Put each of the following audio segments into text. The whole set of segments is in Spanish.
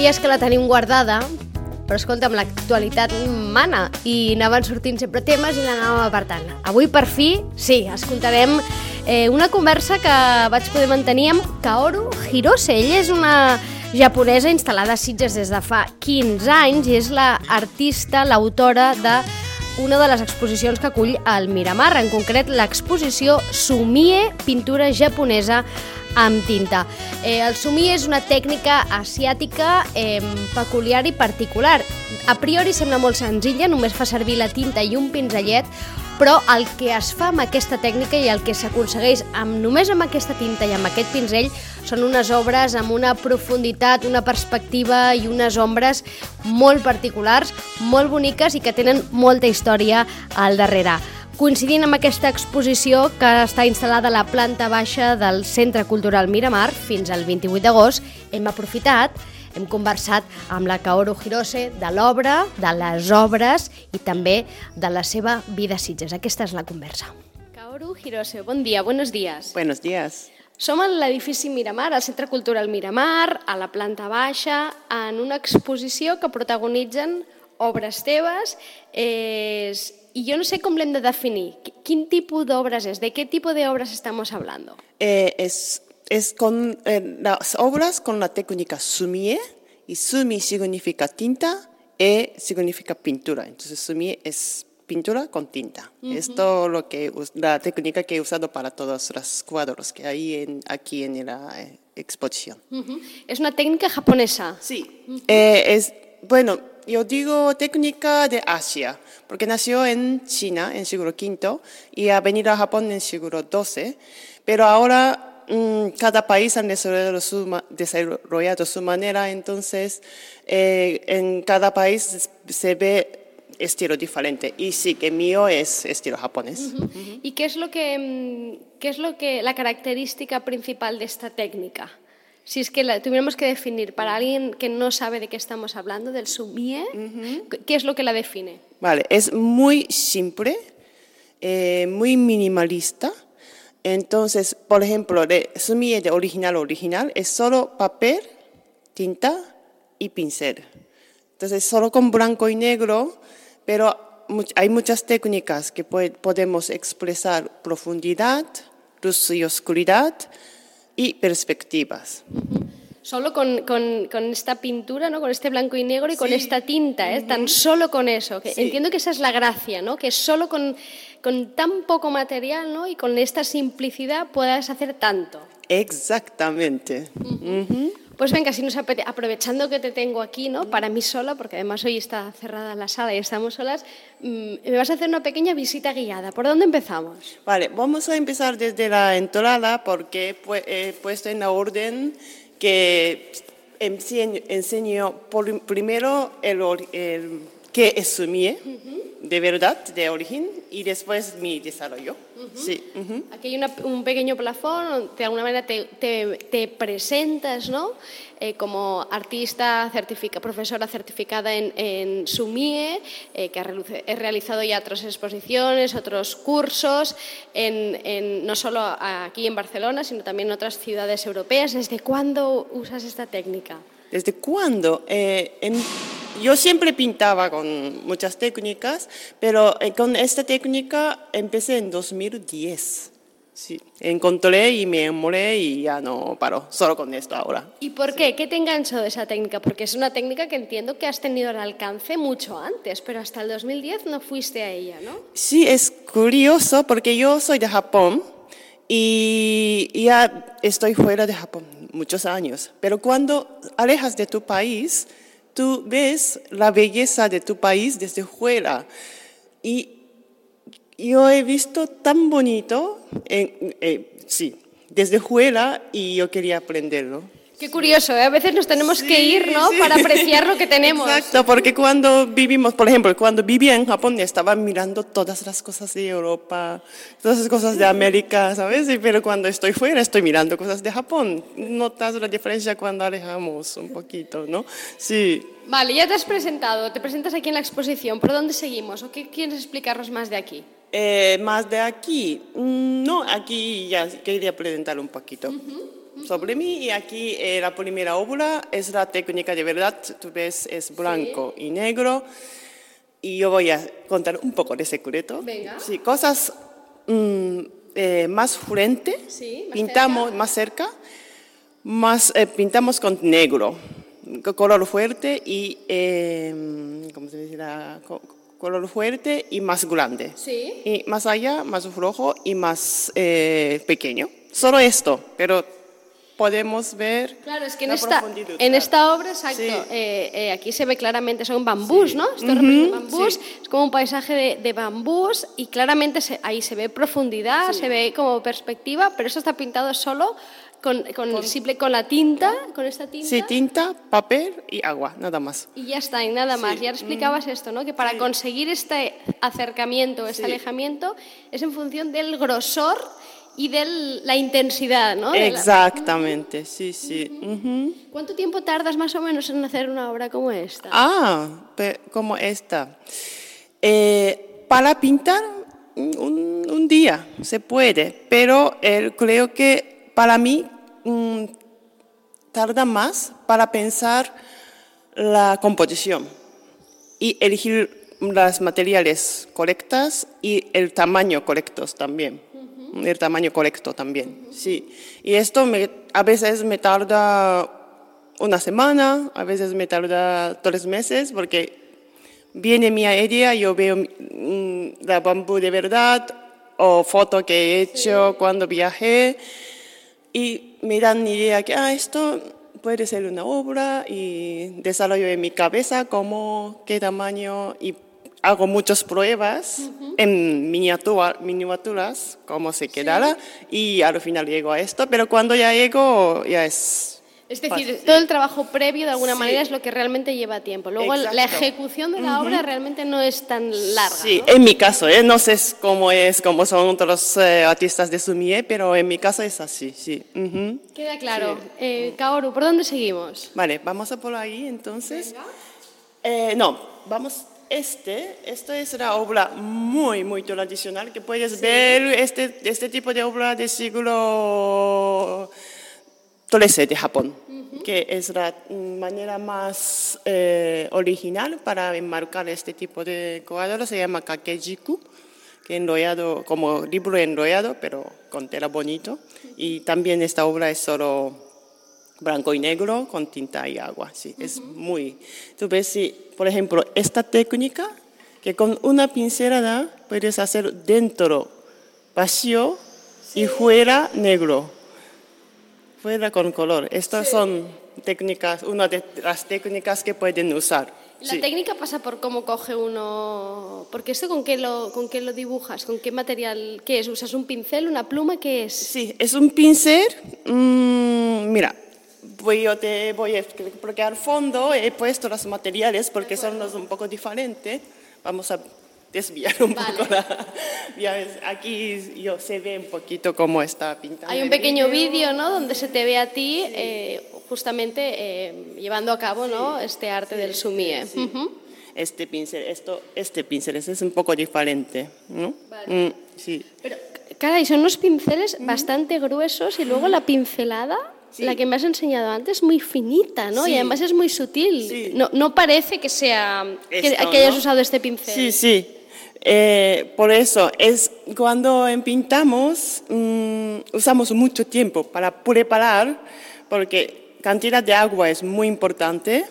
dies que la tenim guardada, però escolta'm, l'actualitat mana i anaven sortint sempre temes i l'anàvem apartant. Avui, per fi, sí, escoltarem eh, una conversa que vaig poder mantenir amb Kaoru Hirose. Ella és una japonesa instal·lada a Sitges des de fa 15 anys i és l'artista, l'autora de una de les exposicions que acull el Miramar, en concret l'exposició Sumie, pintura japonesa amb tinta. Eh, el sumí és una tècnica asiàtica eh, peculiar i particular. A priori sembla molt senzilla, només fa servir la tinta i un pinzellet, però el que es fa amb aquesta tècnica i el que s'aconsegueix amb, només amb aquesta tinta i amb aquest pinzell són unes obres amb una profunditat, una perspectiva i unes ombres molt particulars, molt boniques i que tenen molta història al darrere. Coincidint amb aquesta exposició que està instal·lada a la planta baixa del Centre Cultural Miramar fins al 28 d'agost, hem aprofitat hem conversat amb la Kaoru Hirose de l'obra, de les obres i també de la seva vida a Sitges. Aquesta és la conversa. Kaoru Hirose, bon dia, buenos días. Buenos días. Som a l'edifici Miramar, al Centre Cultural Miramar, a la planta baixa, en una exposició que protagonitzen obres teves eh, i jo no sé com l'hem de definir. Quin tipus d'obres és? De què tipus d'obres estamos hablando? Eh, es es con eh, las obras con la técnica sumie, y sumi significa tinta, e significa pintura. Entonces sumie es pintura con tinta. Uh -huh. Esto es lo que, la técnica que he usado para todos los cuadros que hay en, aquí en la eh, exposición. Uh -huh. ¿Es una técnica japonesa? Sí. Uh -huh. eh, es, bueno, yo digo técnica de Asia, porque nació en China en siglo V y ha venido a Japón en siglo XII, pero ahora cada país ha desarrollado su, desarrollado su manera, entonces eh, en cada país se ve estilo diferente. Y sí, que mío es estilo japonés. Uh -huh. Uh -huh. ¿Y qué es lo que, mm, qué es lo que la característica principal de esta técnica? Si es que la tuviéramos que definir para alguien que no sabe de qué estamos hablando, del sumie, uh -huh. ¿qué es lo que la define? Vale, es muy simple, eh, muy minimalista entonces, por ejemplo, de sumie de original original es solo papel, tinta y pincel. Entonces, solo con blanco y negro, pero hay muchas técnicas que podemos expresar profundidad, luz y oscuridad y perspectivas. Solo con, con, con, esta pintura, ¿no? con este blanco y negro y sí. con esta tinta, ¿eh? tan solo con eso. Que sí. Entiendo que esa es la gracia, ¿no? que solo con, con tan poco material ¿no? y con esta simplicidad puedas hacer tanto. Exactamente. Uh -huh. Uh -huh. Pues venga, si nos aprovechando que te tengo aquí, ¿no? Para mí sola, porque además hoy está cerrada la sala y estamos solas, mmm, me vas a hacer una pequeña visita guiada. ¿Por dónde empezamos? Vale, vamos a empezar desde la entrada porque he puesto en la orden que enseño, enseño por, primero el, el que es sumie, uh -huh. de verdad, de origen, y después mi desarrollo. Uh -huh. sí. Uh -huh. Aquí hay una, un pequeño plafón, de alguna manera te, te, te presentas ¿no? Eh, como artista, certifica, profesora certificada en, en Sumie, eh, que ha realizado ya otras exposiciones, otros cursos, en, en, no solo aquí en Barcelona, sino también en otras ciudades europeas. ¿Desde cuándo usas esta técnica? ¿Desde cuándo? Eh, en, yo siempre pintaba con muchas técnicas, pero eh, con esta técnica empecé en 2010. Sí, encontré y me enamoré y ya no paro, solo con esto ahora. ¿Y por qué? ¿Qué te enganchó de esa técnica? Porque es una técnica que entiendo que has tenido al alcance mucho antes, pero hasta el 2010 no fuiste a ella, ¿no? Sí, es curioso porque yo soy de Japón y ya estoy fuera de Japón muchos años, pero cuando alejas de tu país, tú ves la belleza de tu país desde fuera. Y yo he visto tan bonito, eh, sí, desde fuera y yo quería aprenderlo. Qué curioso, ¿eh? a veces nos tenemos sí, que ir ¿no? Sí. para apreciar lo que tenemos. Exacto, porque cuando vivimos, por ejemplo, cuando vivía en Japón estaba mirando todas las cosas de Europa, todas las cosas de América, ¿sabes? Pero cuando estoy fuera estoy mirando cosas de Japón. Notas la diferencia cuando alejamos un poquito, ¿no? Sí. Vale, ya te has presentado, te presentas aquí en la exposición. ¿Por dónde seguimos? ¿O qué quieres explicarnos más de aquí? Eh, más de aquí. No, aquí ya quería presentar un poquito. Uh -huh. Sobre mí y aquí eh, la primera obra es la técnica de verdad, tú ves, es blanco y negro. Y yo voy a contar un poco de secreto. Venga. Sí, cosas mm, eh, más frente, Sí, más pintamos cerca. más cerca, más eh, pintamos con negro, co- color fuerte y, eh, ¿cómo se dice? La color fuerte y más grande. Sí. Y más allá, más flojo y más eh, pequeño. Solo esto, pero podemos ver Claro, es que en esta, en esta obra, exacto, Sí. eh, eh, aquí se ve claramente, son bambús, ¿no? Esto representa bambús, sí. es como un paisaje de, de bambús y claramente se- ahí se ve profundidad, se ve como perspectiva, pero eso está pintado solo con, con, simple, con la tinta, con esta tinta. Sí, tinta, papel y agua, nada más. Y ya está, y nada más. Sí. Mm. Y ahora explicabas esto, ¿no? Que para conseguir este acercamiento, este Sí. alejamiento, es en función del grosor y de la intensidad, ¿no? Exactamente, sí, sí. ¿Cuánto tiempo tardas más o menos en hacer una obra como esta? Ah, como esta. Eh, para pintar un, un día se puede, pero eh, creo que para mí mm, tarda más para pensar la composición y elegir los materiales correctos y el tamaño correctos también. El tamaño correcto también, sí. Y esto me, a veces me tarda una semana, a veces me tarda tres meses, porque viene mi idea, yo veo mm, la bambú de verdad o foto que he hecho cuando viajé y me dan idea que ah, esto puede ser una obra y desarrollo en mi cabeza cómo, qué tamaño y hago muchas pruebas en miniatura, miniaturas, cómo se quedará y al final llego a esto, pero cuando ya llego ya es... Es decir, fácil. todo el trabajo previo de alguna Sí. manera es lo que realmente lleva tiempo. Luego el- la Exacto. ejecución de la obra realmente no es tan larga. Sí, ¿no? en mi caso, ¿eh? no sé cómo es, cómo son otros eh, artistas de Sumie, pero en mi caso es así, sí. Ujú. Queda claro. Eh, Kaoru, ¿por dónde seguimos? Vale, vamos a por ahí entonces. Eh, no, vamos, este, esto es una obra muy, muy tradicional que puedes ver, este, este tipo de obra del siglo XIII de Japón, que es la manera más eh, original para enmarcar este tipo de cuadros, se llama kakejiku, que enrollado, como libro enrollado, pero con tela bonito. Y también esta obra es solo blanco y negro con tinta y agua. Sí, es muy. Tú ves, si, por ejemplo, esta técnica que con una pincelada puedes hacer dentro vacío y fuera negro, fuera con color. Estas son técnicas, una de las técnicas que pueden usar. La Sí. técnica pasa por cómo coge uno... Porque esto con qué, lo, con qué lo dibujas, con qué material, ¿qué es? ¿Usas un pincel, una pluma? ¿Qué es? Sí, es un pincel. mm, mira, voy, yo te voy a porque al fondo he puesto los materiales porque son los un poco diferentes. Vamos a desviar un poco la... ya ves, aquí yo se ve un poquito cómo está pintado. Hay un pequeño vídeo. ¿no? Donde se te ve a ti eh, justamente eh, llevando a cabo, ¿no? Este arte del sumie. Ujú. Este pincel, esto, este pincel ese es un poco diferente, ¿no? Mm, sí. Pero, caray, son unos pinceles bastante gruesos y luego la pincelada, Sí. la que me has enseñado antes, muy finita, ¿no? Y Sí. además es muy sutil. Sí. No, no parece que sea que, Esto, que hayas ¿no? usado este pincel. Sí, sí. Eh, por eso, es cuando pintamos, mm, usamos mucho tiempo para preparar, porque cantidad de agua es muy importante.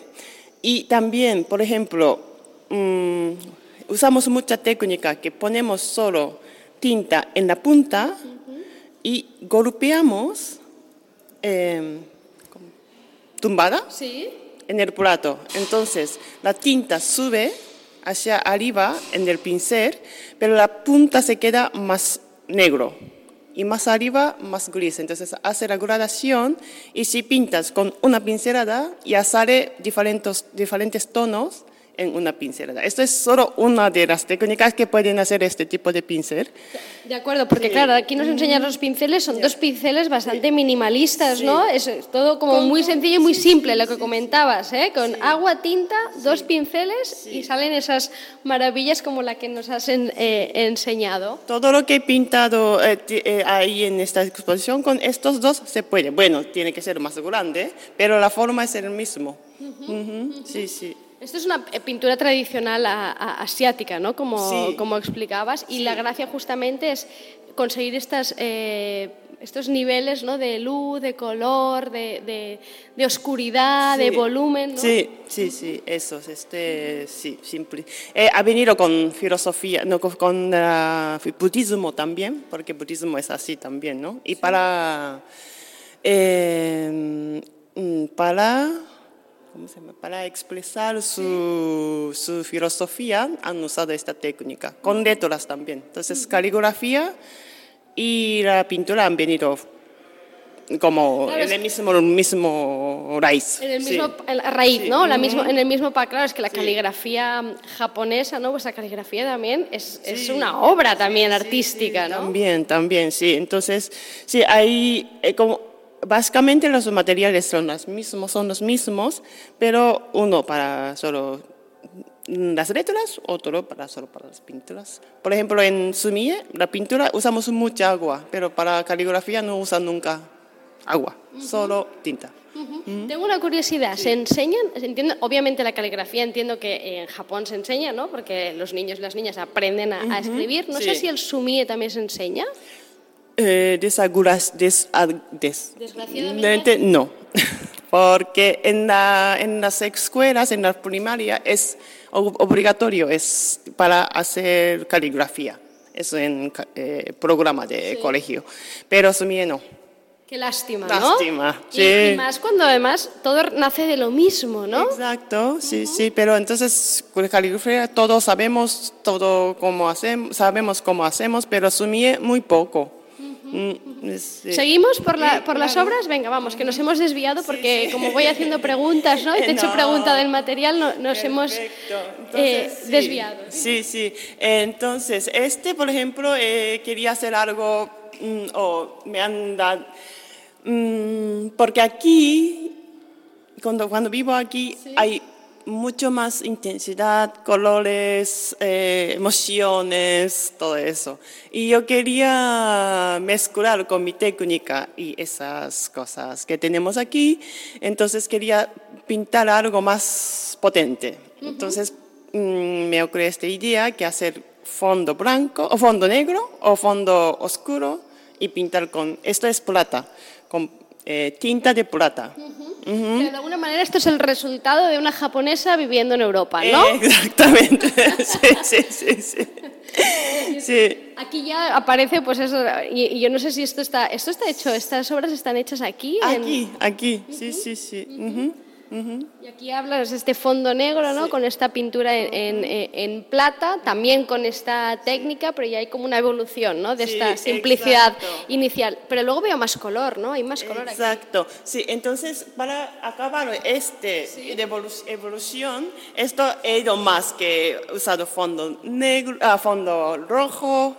Y también, por ejemplo, mm, usamos mucha técnica que ponemos solo tinta en la punta y golpeamos eh, como tumbada Sí. en el plato. Entonces, la tinta sube hacia arriba en el pincel, pero la punta se queda más negro y más arriba más gris. Entonces, hace la gradación y si pintas con una pincelada, ya sale diferentes, diferentes tonos en una pincelada. Esto es solo una de las técnicas que pueden hacer este tipo de pincel. De acuerdo, porque claro, aquí nos enseñan los pinceles, son dos pinceles bastante minimalistas, ¿no? Es todo como muy sencillo y muy simple, lo que comentabas, ¿eh? Con agua, tinta, dos pinceles y salen esas maravillas como la que nos has en- eh, enseñado. Todo lo que he pintado eh, eh, ahí en esta exposición con estos dos se puede. Bueno, tiene que ser más grande, pero la forma es el mismo. Ujú, Sí, sí. Esto es una eh, pintura tradicional a- a- asiática, ¿no? Como, Sí. como explicabas, y la gracia justamente es conseguir estas, eh, estos niveles ¿no? de luz, de color, de, de- de oscuridad, de volumen. ¿no? Sí, sí, sí, eso, este, sí, simple. Eh, ha venido con filosofía, no, con, con, ah, budismo también, porque budismo es así también, ¿no? Y para, eh, mm, para. Para expresar su, su filosofía han usado esta técnica, con letras también. Entonces, caligrafía y la pintura han venido como Claro, en el mismo, mismo raíz. En el sí. mismo en la raíz, Sí. ¿no? La mismo, en el mismo claro, es que la caligrafía japonesa, ¿no? Vuestra caligrafía también es, es Sí. una obra también artística, ¿no? También, también, sí. Entonces, sí, hay eh, como básicamente los materiales son los mismos, son los mismos, pero uno para solo las letras, otro para solo para las pinturas. Por ejemplo, en Sumie, la pintura usamos mucha agua, pero para caligrafía no usan nunca agua, solo tinta. Tengo una curiosidad, ¿se enseñan? Entiendo, obviamente la caligrafía entiendo que en Japón se enseña, ¿no? Porque los niños y las niñas aprenden a, a escribir. No sé si el sumie también se enseña. Eh, desaguras, des, des- Desgraciadamente. no, porque en, la, en las escuelas, en la primaria, es ob- obligatorio es para hacer caligrafía. Eso en eh, programa de colegio. Pero Sumie no. Qué lástima, ¿no? Lástima, Y- sí. Y, más cuando además todo nace de lo mismo, ¿no? Exacto, sí, sí, pero entonces con caligrafía todos sabemos todo cómo hacemos, sabemos cómo hacemos, pero Sumie muy poco. Mm, sí. ¿Seguimos por, la, Sí, por las obras? Venga, vamos, que nos hemos desviado porque como voy haciendo preguntas, ¿no? Y te he hecho pregunta del material, no- nos hemos eh, sí. desviado. Sí, sí. Entonces, este, por ejemplo, eh, quería hacer algo, mm, o me han dado, mm, porque aquí, cuando, cuando vivo aquí, hay mucho más intensidad, colores, eh, emociones, todo eso. Y yo quería mezclar con mi técnica y esas cosas que tenemos aquí, entonces quería pintar algo más potente. Entonces mm, me ocurrió esta idea que hacer fondo blanco, o fondo negro, o fondo oscuro, y pintar con, esto es plata, con eh, tinta de plata. De alguna manera esto es el resultado de una japonesa viviendo en Europa, ¿no? Exactamente, sí, sí, sí, sí. Sí, Aquí ya aparece, pues eso, y, y yo no sé si esto está, esto está hecho, estas obras están hechas aquí. en- aquí, aquí, sí, sí, sí. Y aquí hablas de este fondo negro, ¿no? Con esta pintura en, en- en- en plata, también con esta técnica, pero ya hay como una evolución, ¿no? De Sí, esta simplicidad exacto. inicial. Pero luego veo más color, ¿no? Hay más color aquí. Exacto, sí, entonces para acabar este de evolución, esto he ido más que usado fondo negro, ah, fondo rojo,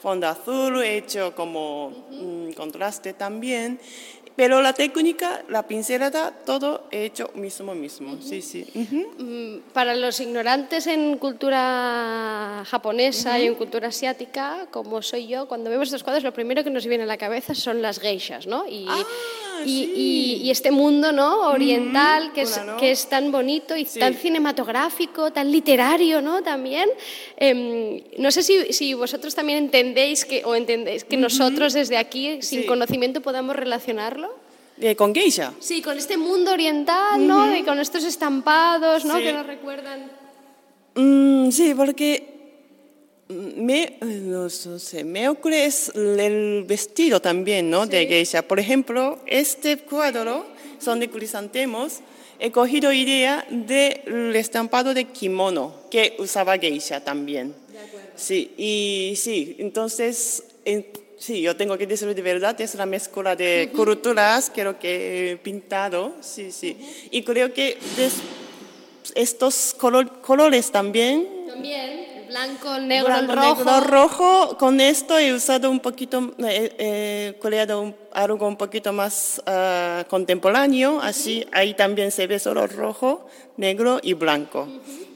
fondo azul, he hecho como mm, contraste también, pero la técnica, la pincelada, todo he hecho mismo mismo, sí, sí. Mm, Para los ignorantes en cultura japonesa y en cultura asiática, como soy yo, cuando vemos estos cuadros, lo primero que nos viene a la cabeza son las geishas, ¿no? Y, Ah, y, sí. y- y este mundo, ¿no? Oriental, que, es, claro. que es tan bonito y Sí. tan cinematográfico, tan literario, ¿no? También. Em, no sé si, si vosotros también entendéis que, o entendéis que nosotros desde aquí, sin conocimiento, podamos relacionarlo. Eh, con geisha. Sí, con este mundo oriental, ¿no? Y con estos estampados, ¿no? Sí. Que nos recuerdan. Mm, sí, porque me, no sé, me ocurre es el vestido también, ¿no? De geisha. Por ejemplo, este cuadro son de crisantemos. He cogido idea del estampado de kimono que usaba geisha también. Sí, y sí, entonces, en- sí, yo tengo que decirlo de verdad, es la mezcla de culturas, creo que he pintado, sí, sí. Y creo que estos color- colores también. También, blanco, negro, Blanco, rojo. negro, rojo. Con esto he usado un poquito, eh, eh, creado un- algo un poquito más ah, contemporáneo. Así, ahí también se ve solo rojo, negro y blanco.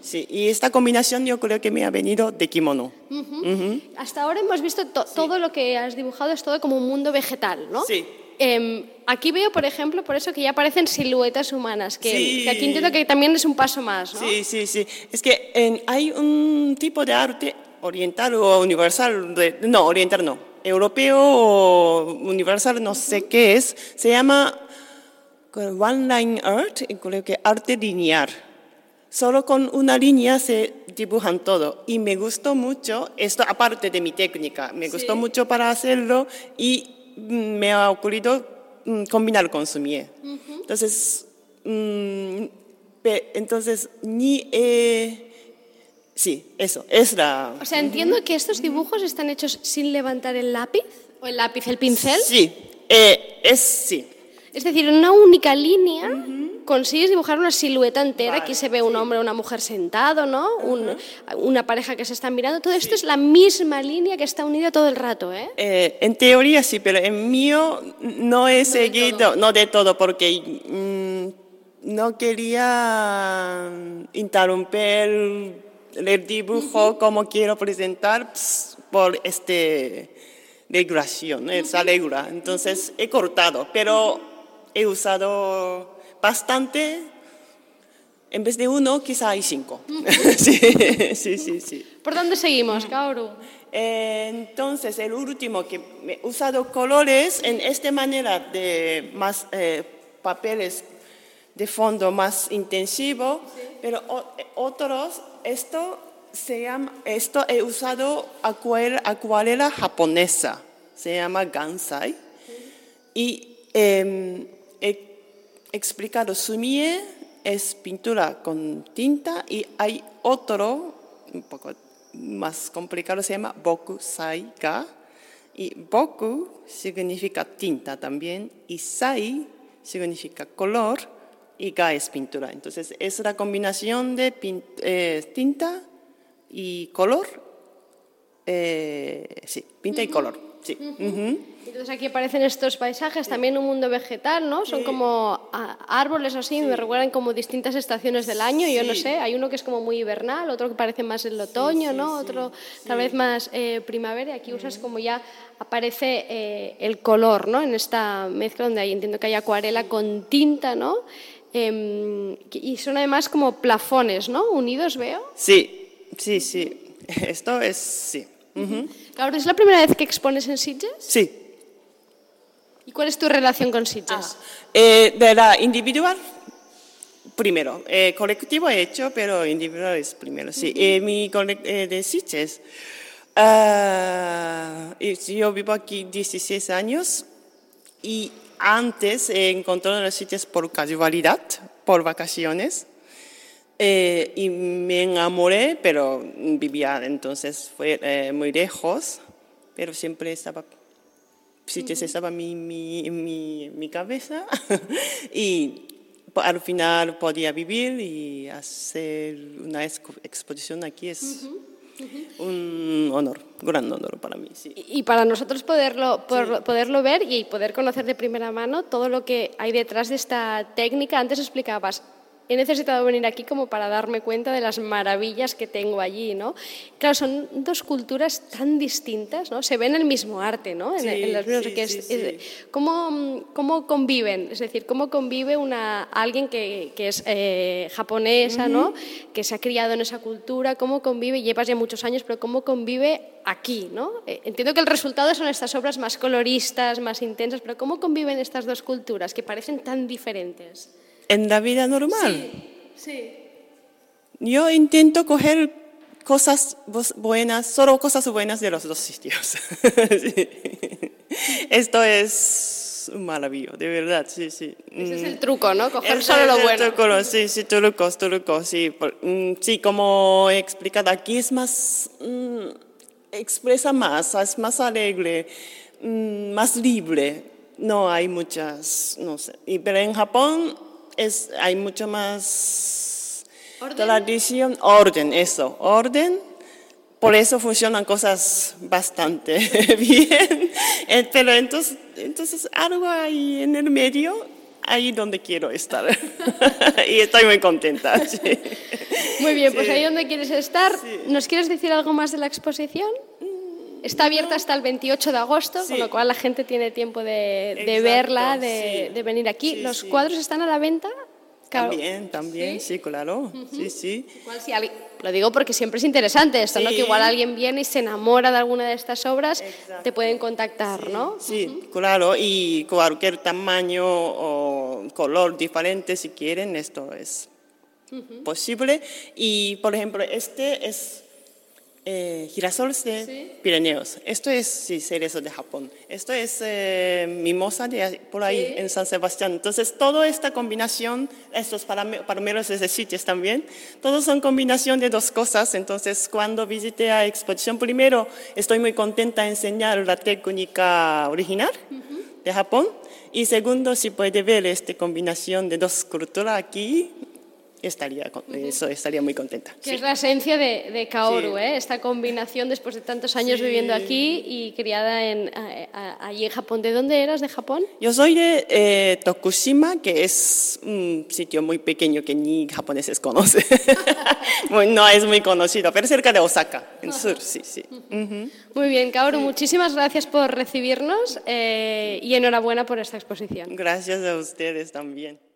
Sí, y esta combinación yo creo que me ha venido de kimono. Hasta ahora hemos visto to- todo lo que has dibujado es todo como un mundo vegetal, ¿no? Sí. Em, aquí veo, por ejemplo, por eso que ya aparecen siluetas humanas, que, Sí. que aquí entiendo que también es un paso más, ¿no? Sí, sí, sí. Es que en- hay un tipo de arte oriental o universal, de- no, oriental no, europeo o universal, no sé qué es, se llama One Line Art, creo que arte lineal. Solo con una línea se dibujan todo. Y me gustó mucho, esto aparte de mi técnica, me gustó mucho para hacerlo y me ha ocurrido mm, combinar con Sumie. Entonces, mm, pe- entonces, ni... eh, sí, eso, es la... O sea, entiendo que estos dibujos están hechos sin levantar el lápiz, o el lápiz, el pincel. Sí, eh, es sí. Es decir, en una única línea consigues dibujar una silueta entera. Vale, Aquí se ve un hombre o una mujer sentado, ¿no? Un- una pareja que se están mirando. Todo esto es la misma línea que está unida todo el rato, ¿eh? Eh, en teoría sí, pero en mío no he seguido, no de todo, porque mm, no quería mm, interrumpir el dibujo como quiero presentar por este regulación, esa regula. Entonces he cortado, pero he usado bastante. En vez de uno, quizá hay cinco. sí, sí, sí, sí. ¿Por dónde seguimos, Kaoru? Eh, Entonces, el último que he usado colores en esta manera de más eh, papeles de fondo más intensivo, pero otros, esto se llama, esto he usado acuarela, acuarela japonesa, se llama Gansai, y eh, he explicado sumie es pintura con tinta y hay otro un poco más complicado se llama boku sai ga y boku significa tinta también y sai significa color y ga es pintura. Entonces es la combinación de eh, tinta y color eh, sí pinta y color sí. Entonces aquí aparecen estos paisajes, también un mundo vegetal, ¿no? Son como ah, árboles así, me recuerdan como distintas estaciones del año, yo no Sí. sé, hay uno que es como muy hibernal, otro que parece más el otoño, ¿no? Otro tal vez más eh, primavera, y aquí usas como ya aparece eh, el color, ¿no? En esta mezcla donde hay, entiendo que hay acuarela con tinta, ¿no? Em, y son además como plafones, ¿no? Unidos, veo. sí sí sí esto es sí Ujú. Claro, ¿es la primera vez que expones en Sitges? sí ¿Y cuál es tu relación con Sitges? Eh, de la individual, primero. Eh, colectivo he hecho, pero individual es primero. Sí, Eh, mi eh, de Sitges. ah, y yo vivo aquí 16 años y antes he encontrado los Sitges por casualidad, por vacaciones. Eh, y me enamoré, pero vivía entonces fue eh, muy lejos, pero siempre estaba Sitges estaba en mi, mi, mi, mi cabeza y al final podía vivir y hacer una expo- exposición aquí es un honor, gran honor para mí. Sí. Y y para nosotros poderlo, por- poderlo ver y poder conocer de primera mano todo lo que hay detrás de esta técnica. Antes explicabas, he necesitado venir aquí como para darme cuenta de las maravillas que tengo allí, ¿no? Claro, son dos culturas tan distintas, ¿no? Se ven el mismo arte, ¿no? En, Sí, en las mismas- sí, que es- sí, es- ¿cómo, ¿Cómo conviven? Es decir, ¿cómo convive una, alguien que, que es eh, japonesa, ¿no? Que se ha criado en esa cultura, ¿cómo convive? Llevas ya muchos años, pero ¿cómo convive aquí, ¿no? Eh, entiendo que el resultado son estas obras más coloristas, más intensas, pero ¿cómo conviven estas dos culturas que parecen tan diferentes? En la vida normal, Sí. yo intento coger cosas buenas, solo cosas buenas de los dos sitios. Sí. Esto es un maravilloso, de verdad, sí, sí. Ese es Mm. el truco, ¿no? Coger solo lo bueno. truco, sí, sí, trucos, trucos, sí. Mm, sí, como he explicado, aquí es más, mm, expresa más, es más alegre, mm, más libre. No hay muchas, no sé. Pero en Japón es, hay mucho más Tradición, orden, eso, orden. Por eso funcionan cosas bastante bien. Eh, Pero entonces, entonces algo ahí en el medio, ahí donde quiero estar. y estoy muy contenta. sí. Muy bien, pues Sí. ahí donde quieres estar. ¿Nos quieres decir algo más de la exposición? Está abierta hasta el 28 de agosto, con Sí. lo cual la gente tiene tiempo de, de Exacto, verla, de, sí. de venir aquí. Sí, ¿Los sí. cuadros están a la venta? Claro. También, también, sí, claro. Sí, sí. Igual si alguien- lo digo porque siempre es interesante esto, ¿no? Sí. Que igual alguien viene y se enamora de alguna de estas obras, Exacto. te pueden contactar, ¿no? Sí, claro, y cualquier tamaño o color diferente si quieren, esto es posible. Y, por ejemplo, este es eh, girasoles de Sí. Pirineos. Esto es, sí, cerezo de Japón. Esto es eh, mimosa de por ahí, Sí. en San Sebastián. Entonces, toda esta combinación, estos palomeros de sitios también, todos son combinación de dos cosas. Entonces, cuando visité a exposición, primero, estoy muy contenta de enseñar la técnica original de Japón. Y segundo, si puede ver esta combinación de dos culturas aquí, estaría, eso estaría muy contenta. Que Sí. es la esencia de, de Kaoru, Sí. ¿eh? esta combinación después de tantos años Sí. viviendo aquí y criada en, a- a- allí en Japón. ¿De dónde eras? ¿De Japón? Yo soy de eh, Tokushima, que es un sitio muy pequeño que ni japoneses conocen. No es muy conocido, pero cerca de Osaka, en sur, sí, sí. Ujú. Muy bien, Kaoru, muchísimas gracias por recibirnos eh, y enhorabuena por esta exposición. Gracias a ustedes también.